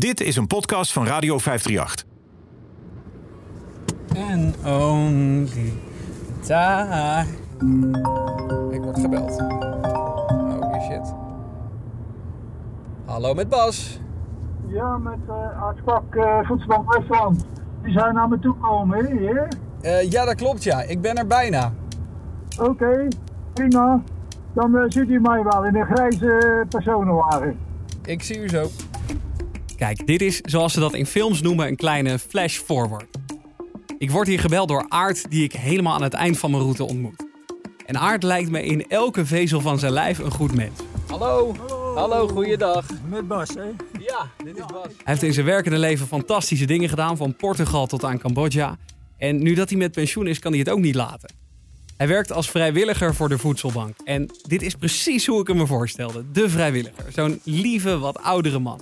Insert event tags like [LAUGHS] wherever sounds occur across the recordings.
Dit is een podcast van Radio 538. En only. Ik word gebeld. Holy shit. Hallo met Bas. Ja, met uh, Artspak uh, Voedselbank Westland. Die zijn naar me toe komen, hè? heer? Eh, ja, dat klopt ja. Ik ben er bijna. Oké, prima. Dan uh, ziet u mij wel in een grijze personenwagen. Ik zie u zo. Kijk, dit is zoals ze dat in films noemen een kleine flash forward. Ik word hier gebeld door Aard, die ik helemaal aan het eind van mijn route ontmoet. En Aard lijkt me in elke vezel van zijn lijf een goed mens. Hallo. Hallo, goeiedag. Met Bas, hè? Ja, dit is Bas. Hij heeft in zijn werkende leven fantastische dingen gedaan, van Portugal tot aan Cambodja. En nu dat hij met pensioen is, kan hij het ook niet laten. Hij werkt als vrijwilliger voor de voedselbank. En dit is precies hoe ik hem me voorstelde. De vrijwilliger. Zo'n lieve, wat oudere man.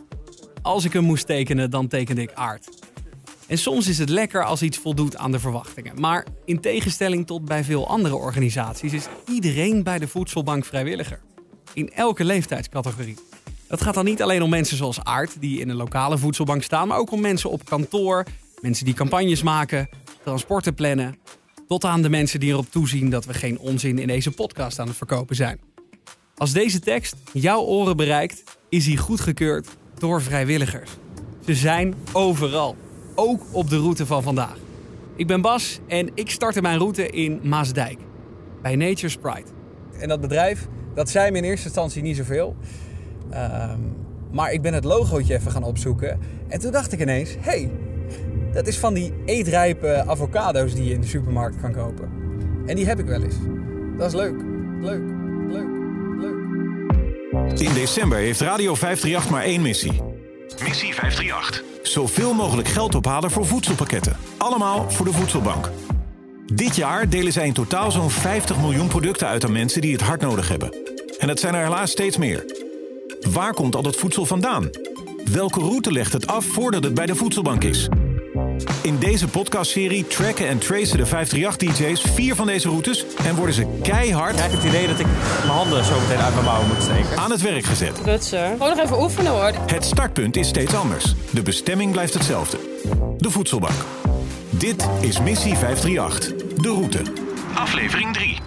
Als ik hem moest tekenen, dan tekende ik Aard. En soms is het lekker als iets voldoet aan de verwachtingen. Maar in tegenstelling tot bij veel andere organisaties is iedereen bij de voedselbank vrijwilliger. In elke leeftijdscategorie. Dat gaat dan niet alleen om mensen zoals Aard, die in een lokale voedselbank staan, maar ook om mensen op kantoor, mensen die campagnes maken, transporten plannen, tot aan de mensen die erop toezien dat we geen onzin in deze podcast aan het verkopen zijn. Als deze tekst jouw oren bereikt, is hij goedgekeurd door vrijwilligers. Ze zijn overal, ook op de route van vandaag. Ik ben Bas en ik startte mijn route in Maasdijk, bij Nature's Pride. En dat bedrijf, dat zei me in eerste instantie niet zoveel. Ehm, maar ik ben het logootje even gaan opzoeken. En toen dacht ik ineens, hey, dat is van die eetrijpe avocado's die je in de supermarkt kan kopen. En die heb ik wel eens. Dat is. Leuk. Leuk. In december heeft Radio 538 maar één missie. Missie 538. Zoveel mogelijk geld ophalen voor voedselpakketten. Allemaal voor de voedselbank. Dit jaar delen zij in totaal zo'n 50 miljoen producten uit aan mensen die het hard nodig hebben. En dat zijn er helaas steeds meer. Waar komt al dat voedsel vandaan? Welke route legt het af voordat het bij de voedselbank is? In deze podcastserie tracken en tracen de 538-DJ's vier van deze routes en worden ze keihard. Ik heb het idee dat ik mijn handen zo meteen uit mijn mouwen moet steken. Aan het werk gezet. Rutsen. Gewoon nog even oefenen hoor. Het startpunt is steeds anders. De bestemming blijft hetzelfde. De voedselbank. Dit is Missie 538. De route. Aflevering 3.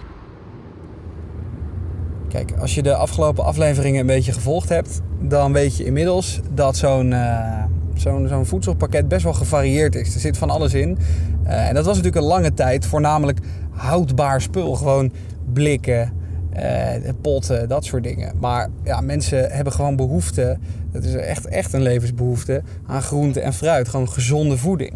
Kijk, als je de afgelopen afleveringen een beetje gevolgd hebt, dan weet je inmiddels dat zo'n uh, zo'n zo'n voedselpakket best wel gevarieerd is. Er zit van alles in. Uh, en dat was natuurlijk een lange tijd voornamelijk houdbaar spul. Gewoon blikken, uh, potten, dat soort dingen. Maar ja, mensen hebben gewoon behoefte, dat is echt, echt een levensbehoefte, aan groente en fruit. Gewoon gezonde voeding.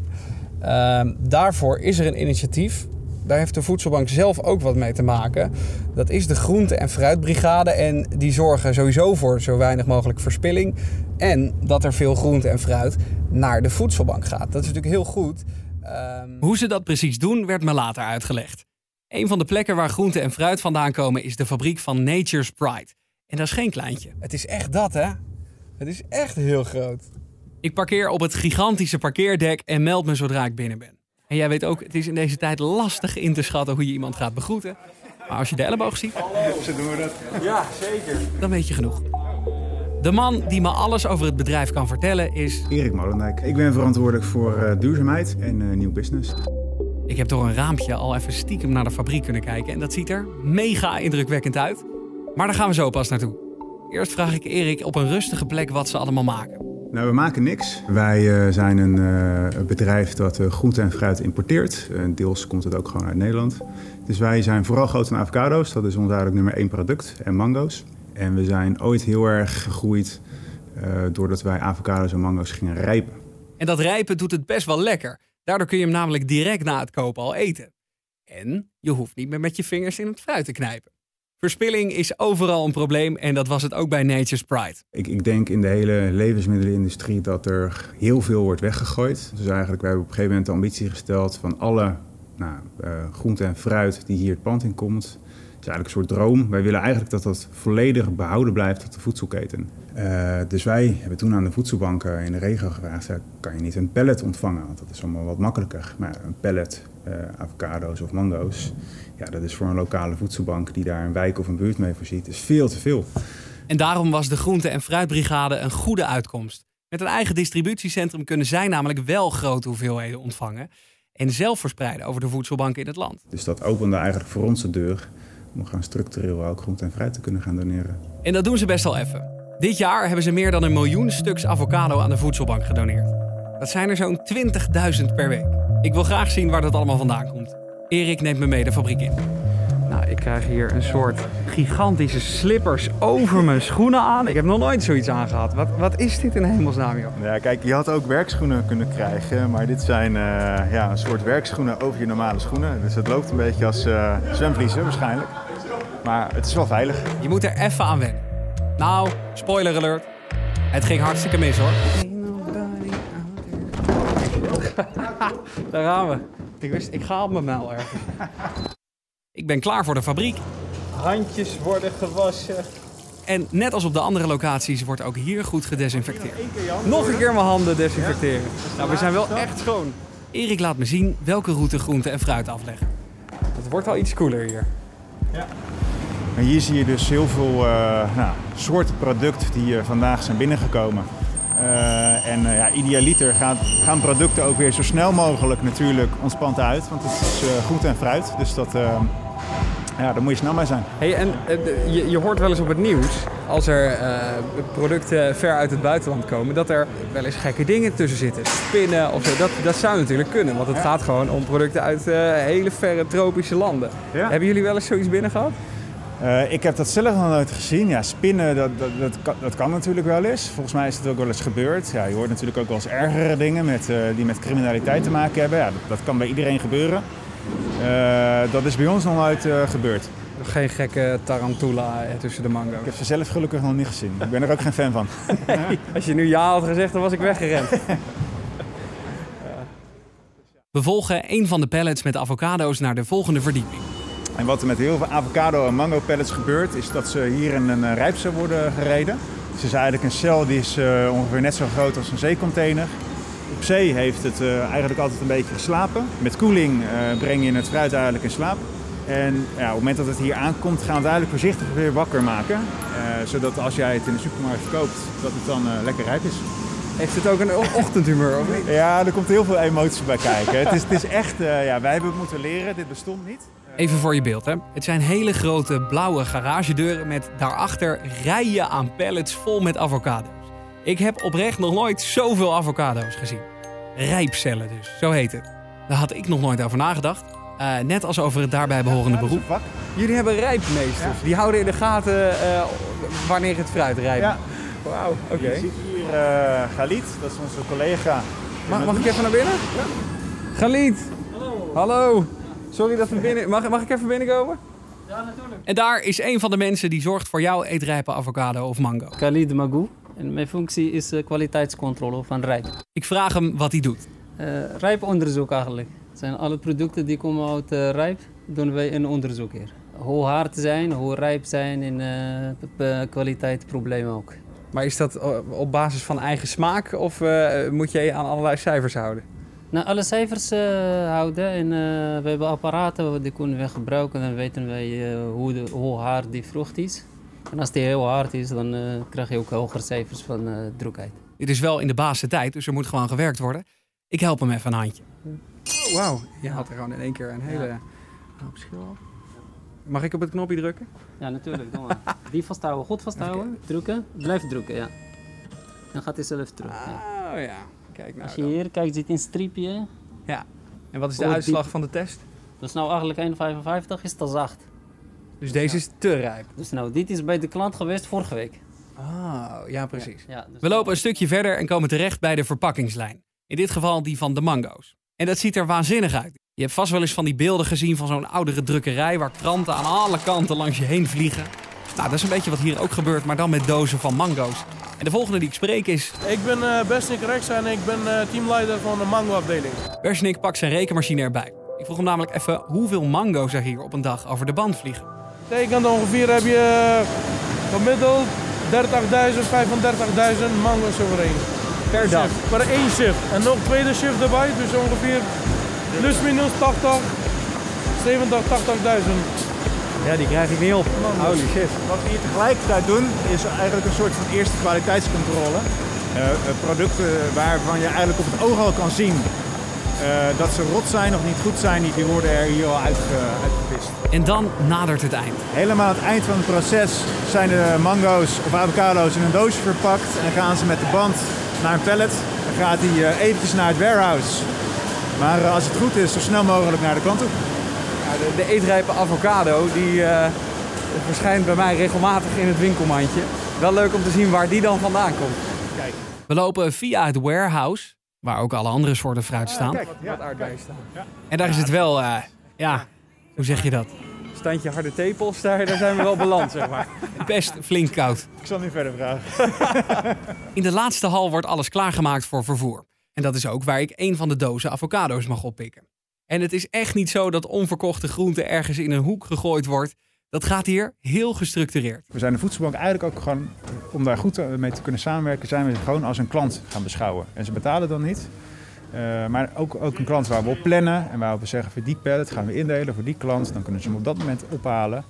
daarvoor is er een initiatief daar heeft de voedselbank zelf ook wat mee te maken. Dat is de groente- en fruitbrigade. En die zorgen sowieso voor zo weinig mogelijk verspilling. En dat er veel groente en fruit naar de voedselbank gaat. Dat is natuurlijk heel goed. Um... Hoe ze dat precies doen, werd me later uitgelegd. Een van de plekken waar groente en fruit vandaan komen is de fabriek van Nature's Pride. En dat is geen kleintje. Het is echt dat, hè? Het is echt heel groot. Ik parkeer op het gigantische parkeerdek en meld me zodra ik binnen ben. En jij weet ook, het is in deze tijd lastig in te schatten hoe je iemand gaat begroeten. Maar als je de elleboog ziet... Hallo, ze doen dat. Ja, zeker. Dan weet je genoeg. De man die me alles over het bedrijf kan vertellen is... Erik Molendijk. Ik ben verantwoordelijk voor uh, duurzaamheid en uh, nieuw business. Ik heb door een raampje al even stiekem naar de fabriek kunnen kijken. En dat ziet er mega indrukwekkend uit. Maar daar gaan we zo pas naartoe. Eerst vraag ik Erik op een rustige plek wat ze allemaal maken. Nou, we maken niks. Wij uh, zijn een uh, bedrijf dat uh, groente en fruit importeert. deels komt het ook gewoon uit Nederland. Dus wij zijn vooral groot in avocado's. Dat is ons eigenlijk nummer één product. En mango's. En we zijn ooit heel erg gegroeid doordat wij avocado's en mango's gingen rijpen. En dat rijpen doet het best wel lekker. Daardoor kun je hem namelijk direct na het kopen al eten. En je hoeft niet meer met je vingers in het fruit te knijpen. Verspilling is overal een probleem en dat was het ook bij Nature's Pride. Ik, ik, denk in de hele levensmiddelenindustrie dat er heel veel wordt weggegooid. Dus eigenlijk, wij hebben op een gegeven moment de ambitie gesteld van alle nou, uh, groente en fruit die hier het pand in komt. Het is eigenlijk een soort droom. Wij willen eigenlijk dat dat volledig behouden blijft tot de voedselketen. Uh, dus wij hebben toen aan de voedselbanken in de regio gevraagd: kan je niet een pallet ontvangen? Want dat is allemaal wat makkelijker. Maar een pallet, uh, avocado's of mango's, ja, dat is voor een lokale voedselbank die daar een wijk of een buurt mee voorziet, is veel te veel. En daarom was de groente- en fruitbrigade een goede uitkomst. Met een eigen distributiecentrum kunnen zij namelijk wel grote hoeveelheden ontvangen en zelf verspreiden over de voedselbanken in het land. Dus dat opende eigenlijk voor ons de deur om gewoon structureel ook groente en fruit te kunnen gaan doneren. En dat doen ze best wel even. Dit jaar hebben ze meer dan een miljoen stuks avocado aan de voedselbank gedoneerd. Dat zijn er zo'n 20.000 per week. Ik wil graag zien waar dat allemaal vandaan komt. Erik neemt me mee de fabriek in. Nou, ik krijg hier een soort gigantische slippers over mijn schoenen aan. Ik heb nog nooit zoiets aangehad. Wat, wat is dit in hemelsnaam, joh? Ja, kijk, je had ook werkschoenen kunnen krijgen, maar dit zijn eh, ja, een soort werkschoenen over je normale schoenen. Dus het loopt een beetje als uh, zwemvliezen waarschijnlijk. Maar het is wel veilig. Je moet er even aan wennen. Nou, spoiler alert. Het ging hartstikke mis hoor. [LAUGHS] Daar gaan we. Ik wist, ik ga op mijn muil ergens. [LAUGHS] Ik ben klaar voor de fabriek. Handjes worden gewassen. En net als op de andere locaties wordt ook hier goed gedesinfecteerd. Nog een keer mijn handen desinfecteren. Nou, we zijn wel echt schoon. Erik laat me zien welke route groente en fruit afleggen. Het wordt al iets cooler hier. En hier zie je dus heel veel eh, nou, soorten producten die eh, vandaag zijn binnengekomen. Eh, en ja, idealiter gaan, gaan producten ook weer zo snel mogelijk natuurlijk ontspant uit. Want het is groente en fruit, dus dat, ja, daar moet je snel mee zijn. Hey, en je, je hoort wel eens op het nieuws, als er producten ver uit het buitenland komen, dat er wel eens gekke dingen tussen zitten. Spinnen of zo. Dat, dat zou natuurlijk kunnen, want het gaat gewoon om producten uit hele verre tropische landen. Ja. Hebben jullie wel eens zoiets binnen gehad? Uh, ik heb dat zelf nog nooit gezien. Ja, spinnen, dat, dat, dat, kan, dat, kan, natuurlijk wel eens. Volgens mij is het ook wel eens gebeurd. Ja, je hoort natuurlijk ook wel eens ergere dingen met, uh, die met criminaliteit te maken hebben. Ja, dat, dat kan bij iedereen gebeuren. Uh, dat is bij ons nog nooit gebeurd. Geen gekke tarantula tussen de mango. Ik heb ze zelf gelukkig nog niet gezien. Ik ben er ook geen fan van. [LAUGHS] Nee, als je nu ja had gezegd, dan was ik weggerend. We volgen een van de pallets met avocado's naar de volgende verdieping. En wat er met heel veel avocado en mango pellets gebeurt, is dat ze hier in een rijpcel worden gereden. Het is eigenlijk een cel die is uh, ongeveer net zo groot als een zeecontainer. Op zee heeft het uh, eigenlijk altijd een beetje geslapen. Met koeling uh, breng je het fruit eigenlijk in slaap. En ja, op het moment dat het hier aankomt, gaan we het eigenlijk voorzichtig weer wakker maken. zodat als jij het in de supermarkt koopt, dat het dan lekker rijp is. Heeft het ook een ochtendhumeur of niet? Ja, er komt heel veel emoties bij kijken. het, is, het is echt, ja, wij hebben het moeten leren, dit bestond niet. Even voor je beeld, hè. Het zijn hele grote blauwe garagedeuren met daarachter rijen aan pallets vol met avocado's. Ik heb oprecht nog nooit zoveel avocado's gezien. Rijpcellen dus, zo heet het. Daar had ik nog nooit over nagedacht. Uh, net als over het daarbij behorende beroep. Jullie hebben rijpmeesters. Die houden in de gaten uh, wanneer het fruit rijpt. Ja. Wauw, oké. Okay. Je ziet hier uh, Galit, dat is onze collega. Mag, mag ik even naar binnen? Ja. Galit. Hallo. Hallo. Sorry dat we binnen... Mag, mag ik even binnenkomen? Ja, natuurlijk. En daar is een van de mensen die zorgt voor jouw eetrijpe avocado of mango. Khalid Magou. En mijn functie is uh, kwaliteitscontrole van rijp. Ik vraag hem wat hij doet. Uh, rijponderzoek eigenlijk. Het zijn alle producten die komen uit uh, rijp, doen wij een onderzoek hier. Hoe hard zijn, hoe rijp zijn en uh, kwaliteitsproblemen ook. Maar is dat op basis van eigen smaak of moet je aan allerlei cijfers houden? Nou, alle cijfers uh, houden en uh, we hebben apparaten die kunnen we gebruiken. Dan weten wij uh, hoe, de, hoe hard die vrucht is. En als die heel hard is, dan krijg je ook hogere cijfers van drukheid. Dit is wel in de baasste tijd, dus er moet gewoon gewerkt worden. Ik help hem even een handje. Oh, Wauw, je haalt er gewoon in één keer een hele ja. hoop schil af. Mag ik op het knopje drukken? Ja, natuurlijk. Doe maar. [LAUGHS] Die vasthouden, goed vasthouden. Okay. Drukken, blijf drukken, ja. Dan gaat hij zelf terug. Ja. Oh ja. Kijk nou Als je hier kijkt, zit een streepje. Ja. En wat is de oh, uitslag diep. van de test? Dus nou eigenlijk 1,55 is te zacht. Dus deze ja. is te rijp? Dus nou, dit is bij de klant geweest vorige week. Ah, ja precies. Ja, ja, dus We lopen een stukje verder en komen terecht bij de verpakkingslijn. In dit geval die van de mango's. En dat ziet er waanzinnig uit. Je hebt vast wel eens van die beelden gezien van zo'n oudere drukkerij... waar kranten aan alle kanten langs je heen vliegen. Nou, dat is een beetje wat hier ook gebeurt, maar dan met dozen van mango's. En de volgende die ik spreek is... Ik ben uh, Besnik Rex en ik ben uh, teamleider van de mango-afdeling. Besnik pakt zijn rekenmachine erbij. Ik vroeg hem namelijk even hoeveel mango's er hier op een dag over de band vliegen. Betekent ongeveer heb je gemiddeld 30.000, 35.000 mango's overheen. Per dag? Shift, per één shift. En nog tweede shift erbij, dus ongeveer plus minus 80, 70, 80.000. Ja, die krijg ik niet op. Holy shit. Wat we hier tegelijkertijd doen, is eigenlijk een soort van eerste kwaliteitscontrole. Eh, eh, producten waarvan je eigenlijk op het oog al kan zien eh, dat ze rot zijn of niet goed zijn, die worden er hier al uit, uh, uitgevist. En dan nadert het eind. Helemaal aan het eind van het proces zijn de mango's of avocado's in een doosje verpakt en gaan ze met de band naar een pallet. Dan gaat uh, eventjes naar het warehouse. Maar als het goed is, zo snel mogelijk naar de klant toe. Ja, de, de eetrijpe avocado die verschijnt bij mij regelmatig in het winkelmandje. Wel leuk om te zien waar die dan vandaan komt. Kijk. We lopen via het warehouse waar ook alle andere soorten fruit staan. kijk, wat aardbeien staan. En daar is het wel, uh, ja, hoe zeg je dat? Standje harde tepels, daar, daar zijn we wel beland, zeg maar. [LAUGHS] Best flink koud. Ik zal nu verder vragen. [LAUGHS] [LAUGHS] In de laatste hal wordt alles klaargemaakt voor vervoer. En dat is ook waar ik een van de dozen avocado's mag oppikken. En het is echt niet zo dat onverkochte groente ergens in een hoek gegooid wordt. Dat gaat hier heel gestructureerd. We zijn de voedselbank eigenlijk ook gewoon, om daar goed mee te kunnen samenwerken, zijn we gewoon als een klant gaan beschouwen. En ze betalen dan niet. Uh, maar ook, ook een klant waar we op plannen en waar we zeggen voor die pallet gaan we indelen voor die klant. Dan kunnen ze hem op dat moment ophalen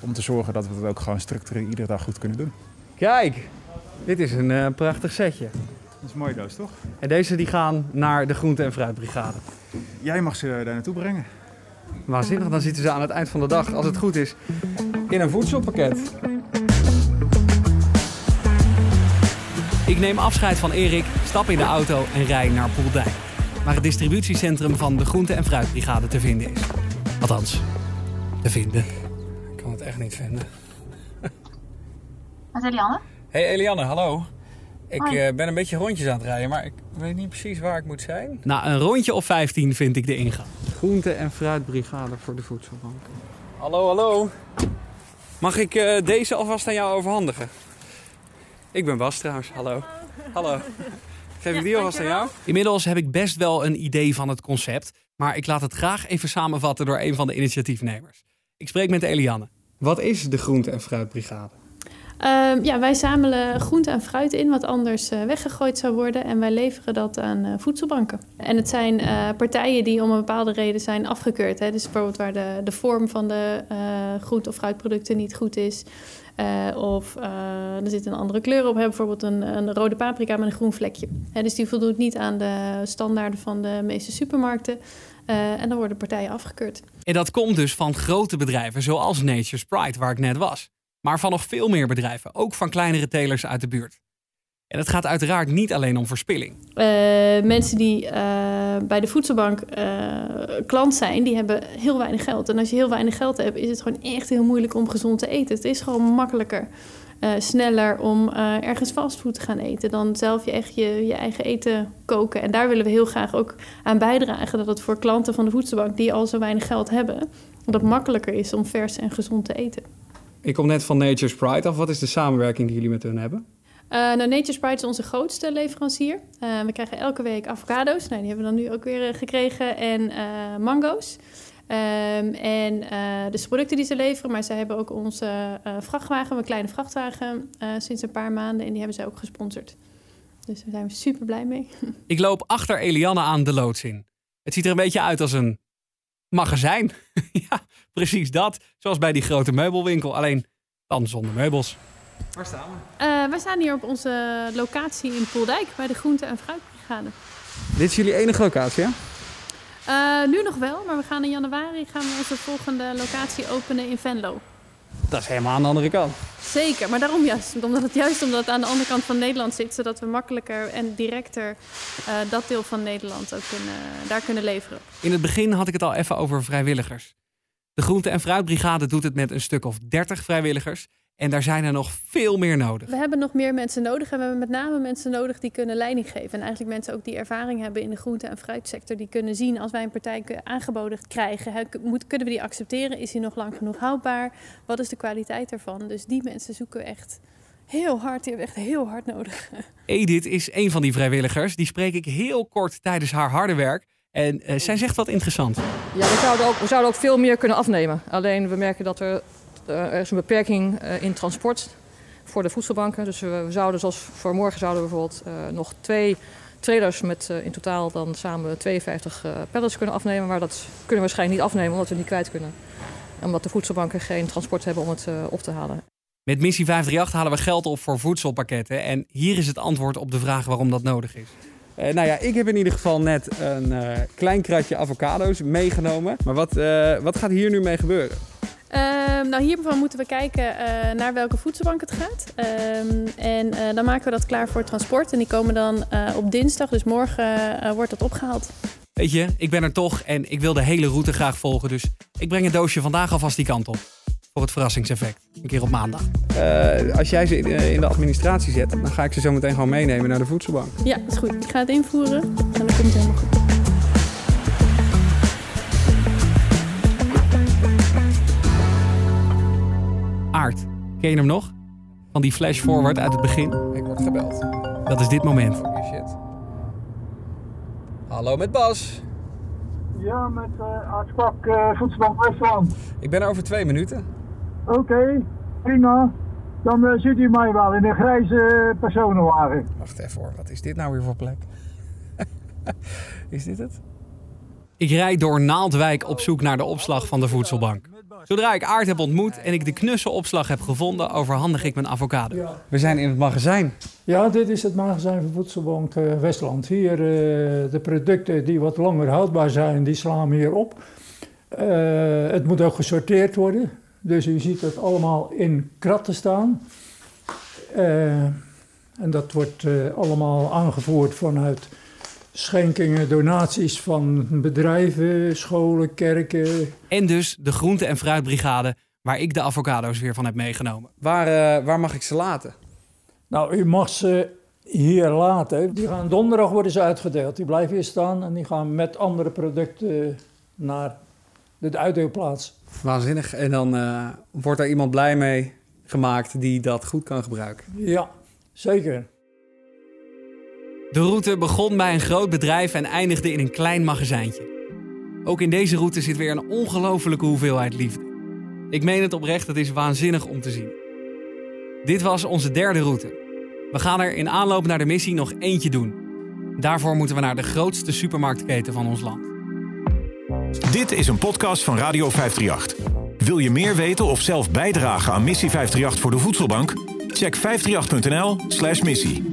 om te zorgen dat we het ook gewoon structureel iedere dag goed kunnen doen. Kijk, dit is een uh, prachtig setje. Dat is een mooie doos, toch? En deze die gaan naar de groente- en fruitbrigade. Jij mag ze daar naartoe brengen. Waanzinnig, dan zitten ze aan het eind van de dag, als het goed is, in een voedselpakket. Ik neem afscheid van Erik, stap in de auto en rij naar Poeldijk. Waar het distributiecentrum van de Groente- en Fruitbrigade te vinden is. Althans, te vinden. Ik kan het echt niet vinden. Met Eliane? Hey Eliane, hallo. Ik uh, ben een beetje rondjes aan het rijden, maar ik weet niet precies waar ik moet zijn. Na een rondje of 15 vind ik de ingang. Groente- en fruitbrigade voor de voedselbank. Hallo, hallo. Mag ik uh, deze alvast aan jou overhandigen? Ik ben Bas trouwens, hallo. Hallo. Geef ik die alvast aan jou? Inmiddels heb ik best wel een idee van het concept. Maar ik laat het graag even samenvatten door een van de initiatiefnemers. Ik spreek met Eliane. Wat is de groente- en fruitbrigade? Uh, ja, wij zamelen groente en fruit in wat anders uh, weggegooid zou worden. En wij leveren dat aan uh, voedselbanken. En het zijn uh, partijen die om een bepaalde reden zijn afgekeurd. Hè? Dus bijvoorbeeld waar de, de vorm van de groente- of fruitproducten niet goed is. of er zit een andere kleur op. Hè? Bijvoorbeeld een, een, rode paprika met een groen vlekje. Hè? Dus die voldoet niet aan de standaarden van de meeste supermarkten. en dan worden partijen afgekeurd. En dat komt dus van grote bedrijven zoals Nature's Pride, waar ik net was maar van nog veel meer bedrijven, ook van kleinere telers uit de buurt. En het gaat uiteraard niet alleen om verspilling. Uh, mensen die uh, bij de voedselbank uh, klant zijn, die hebben heel weinig geld. En als je heel weinig geld hebt, is het gewoon echt heel moeilijk om gezond te eten. Het is gewoon makkelijker, sneller om ergens fastfood te gaan eten dan zelf je echt je, eigen eten koken. En daar willen we heel graag ook aan bijdragen dat het voor klanten van de voedselbank die al zo weinig geld hebben, dat makkelijker is om vers en gezond te eten. Ik kom net van Nature's Pride af. Wat is de samenwerking die jullie met hun hebben? Uh, nou, Nature's Pride is onze grootste leverancier. Uh, we krijgen elke week avocado's. Nou, die hebben we dan nu ook weer uh, gekregen. En uh, mango's. Um, en dus producten die ze leveren. Maar ze hebben ook onze vrachtwagen, een kleine vrachtwagen, sinds een paar maanden. En die hebben ze ook gesponsord. Dus daar zijn we super blij mee. [LAUGHS] Ik loop achter Eliane aan de loods in. Het ziet er een beetje uit als een magazijn. [LAUGHS] ja, precies dat. Zoals bij die grote meubelwinkel, alleen dan zonder meubels. Waar staan we? Uh, wij staan hier op onze locatie in Poeldijk bij de Groente- en Fruitbrigade. Dit is jullie enige locatie, ja? Uh, nu nog wel, maar we gaan in januari gaan we onze volgende locatie openen in Venlo. Dat is helemaal aan de andere kant. Zeker, maar daarom juist. Omdat het juist omdat het aan de andere kant van Nederland zit, zodat we makkelijker en directer uh, dat deel van Nederland ook kunnen, daar kunnen leveren. In het begin had ik het al even over vrijwilligers. De Groente- en Fruitbrigade doet het met een stuk of 30 vrijwilligers. En daar zijn er nog veel meer nodig. We hebben nog meer mensen nodig. En we hebben met name mensen nodig die kunnen leiding geven. En eigenlijk mensen ook die ervaring hebben in de groente- en fruitsector. Die kunnen zien als wij een partij aangeboden krijgen. Moet, kunnen we die accepteren? Is die nog lang genoeg houdbaar? Wat is de kwaliteit ervan? Dus die mensen zoeken we echt heel hard. Die hebben we echt heel hard nodig. [LAUGHS] Edith is een van die vrijwilligers. Die spreek ik heel kort tijdens haar harde werk. En uh, zij zegt wat interessant. Ja, we zouden, ook, we zouden ook veel meer kunnen afnemen. Alleen we merken dat er, er is een beperking uh, in transport voor de voedselbanken. Dus we, zouden, zoals voor morgen, zouden we bijvoorbeeld nog twee trailers met in totaal dan samen 52 pallets kunnen afnemen. Maar dat kunnen we waarschijnlijk niet afnemen omdat we niet kwijt kunnen. Omdat de voedselbanken geen transport hebben om het op te halen. Met Missie 538 halen we geld op voor voedselpakketten. En hier is het antwoord op de vraag waarom dat nodig is. Eh, nou ja, ik heb in ieder geval net een eh, klein kratje avocado's meegenomen. Maar wat, eh, wat gaat hier nu mee gebeuren? Ehm, nou, hiervan moeten we kijken eh, naar welke voedselbank het gaat. Ehm, en eh, dan maken we dat klaar voor transport. En die komen dan eh, op dinsdag, dus morgen wordt dat opgehaald. Weet je, ik ben er toch en ik wil de hele route graag volgen. Dus ik breng het doosje vandaag alvast die kant op. Voor het verrassingseffect. Een keer op maandag. Eh, als jij ze in, in de administratie zet, dan ga ik ze zo meteen gewoon meenemen naar de voedselbank. Ja, dat is goed. Ik ga het invoeren en dan komt het helemaal goed. Ken je hem nog? Van die flash forward uit het begin. Ik word gebeld. Dat is dit moment. Shit. Hallo met Bas. Ja, met uh, Aartspak uh, Voedselbank Westland. Ik ben er over twee minuten. Oké, prima. Dan uh, ziet u mij wel in een grijze personenwagen. Wacht even hoor, wat is dit nou weer voor plek? [LAUGHS] is dit het? Ik rijd door Naaldwijk op zoek naar de opslag van de voedselbank. Zodra ik Aard heb ontmoet en ik de knusse opslag heb gevonden, overhandig ik mijn avocado. We zijn in het magazijn. Ja, dit is het magazijn van Voedselbank uh, Westland. Hier uh, de producten die wat langer houdbaar zijn, die slaan we hier op. Uh, het moet ook gesorteerd worden. Dus u ziet het allemaal in kratten staan. en dat wordt allemaal aangevoerd vanuit schenkingen, donaties van bedrijven, scholen, kerken. En dus de groente- en fruitbrigade, waar ik de avocado's weer van heb meegenomen. Waar, uh, waar mag ik ze laten? Nou, u mag ze hier laten. Die gaan donderdag worden ze uitgedeeld. Die blijven hier staan en die gaan met andere producten naar de uitdeelplaats. Waanzinnig. En dan uh, wordt er iemand blij mee gemaakt die dat goed kan gebruiken. Ja, zeker. De route begon bij een groot bedrijf en eindigde in een klein magazijntje. Ook in deze route zit weer een ongelofelijke hoeveelheid liefde. Ik meen het oprecht, het is waanzinnig om te zien. Dit was onze derde route. We gaan er in aanloop naar de missie nog eentje doen. Daarvoor moeten we naar de grootste supermarktketen van ons land. Dit is een podcast van Radio 538. Wil je meer weten of zelf bijdragen aan Missie 538 voor de voedselbank? Check 538.nl/missie.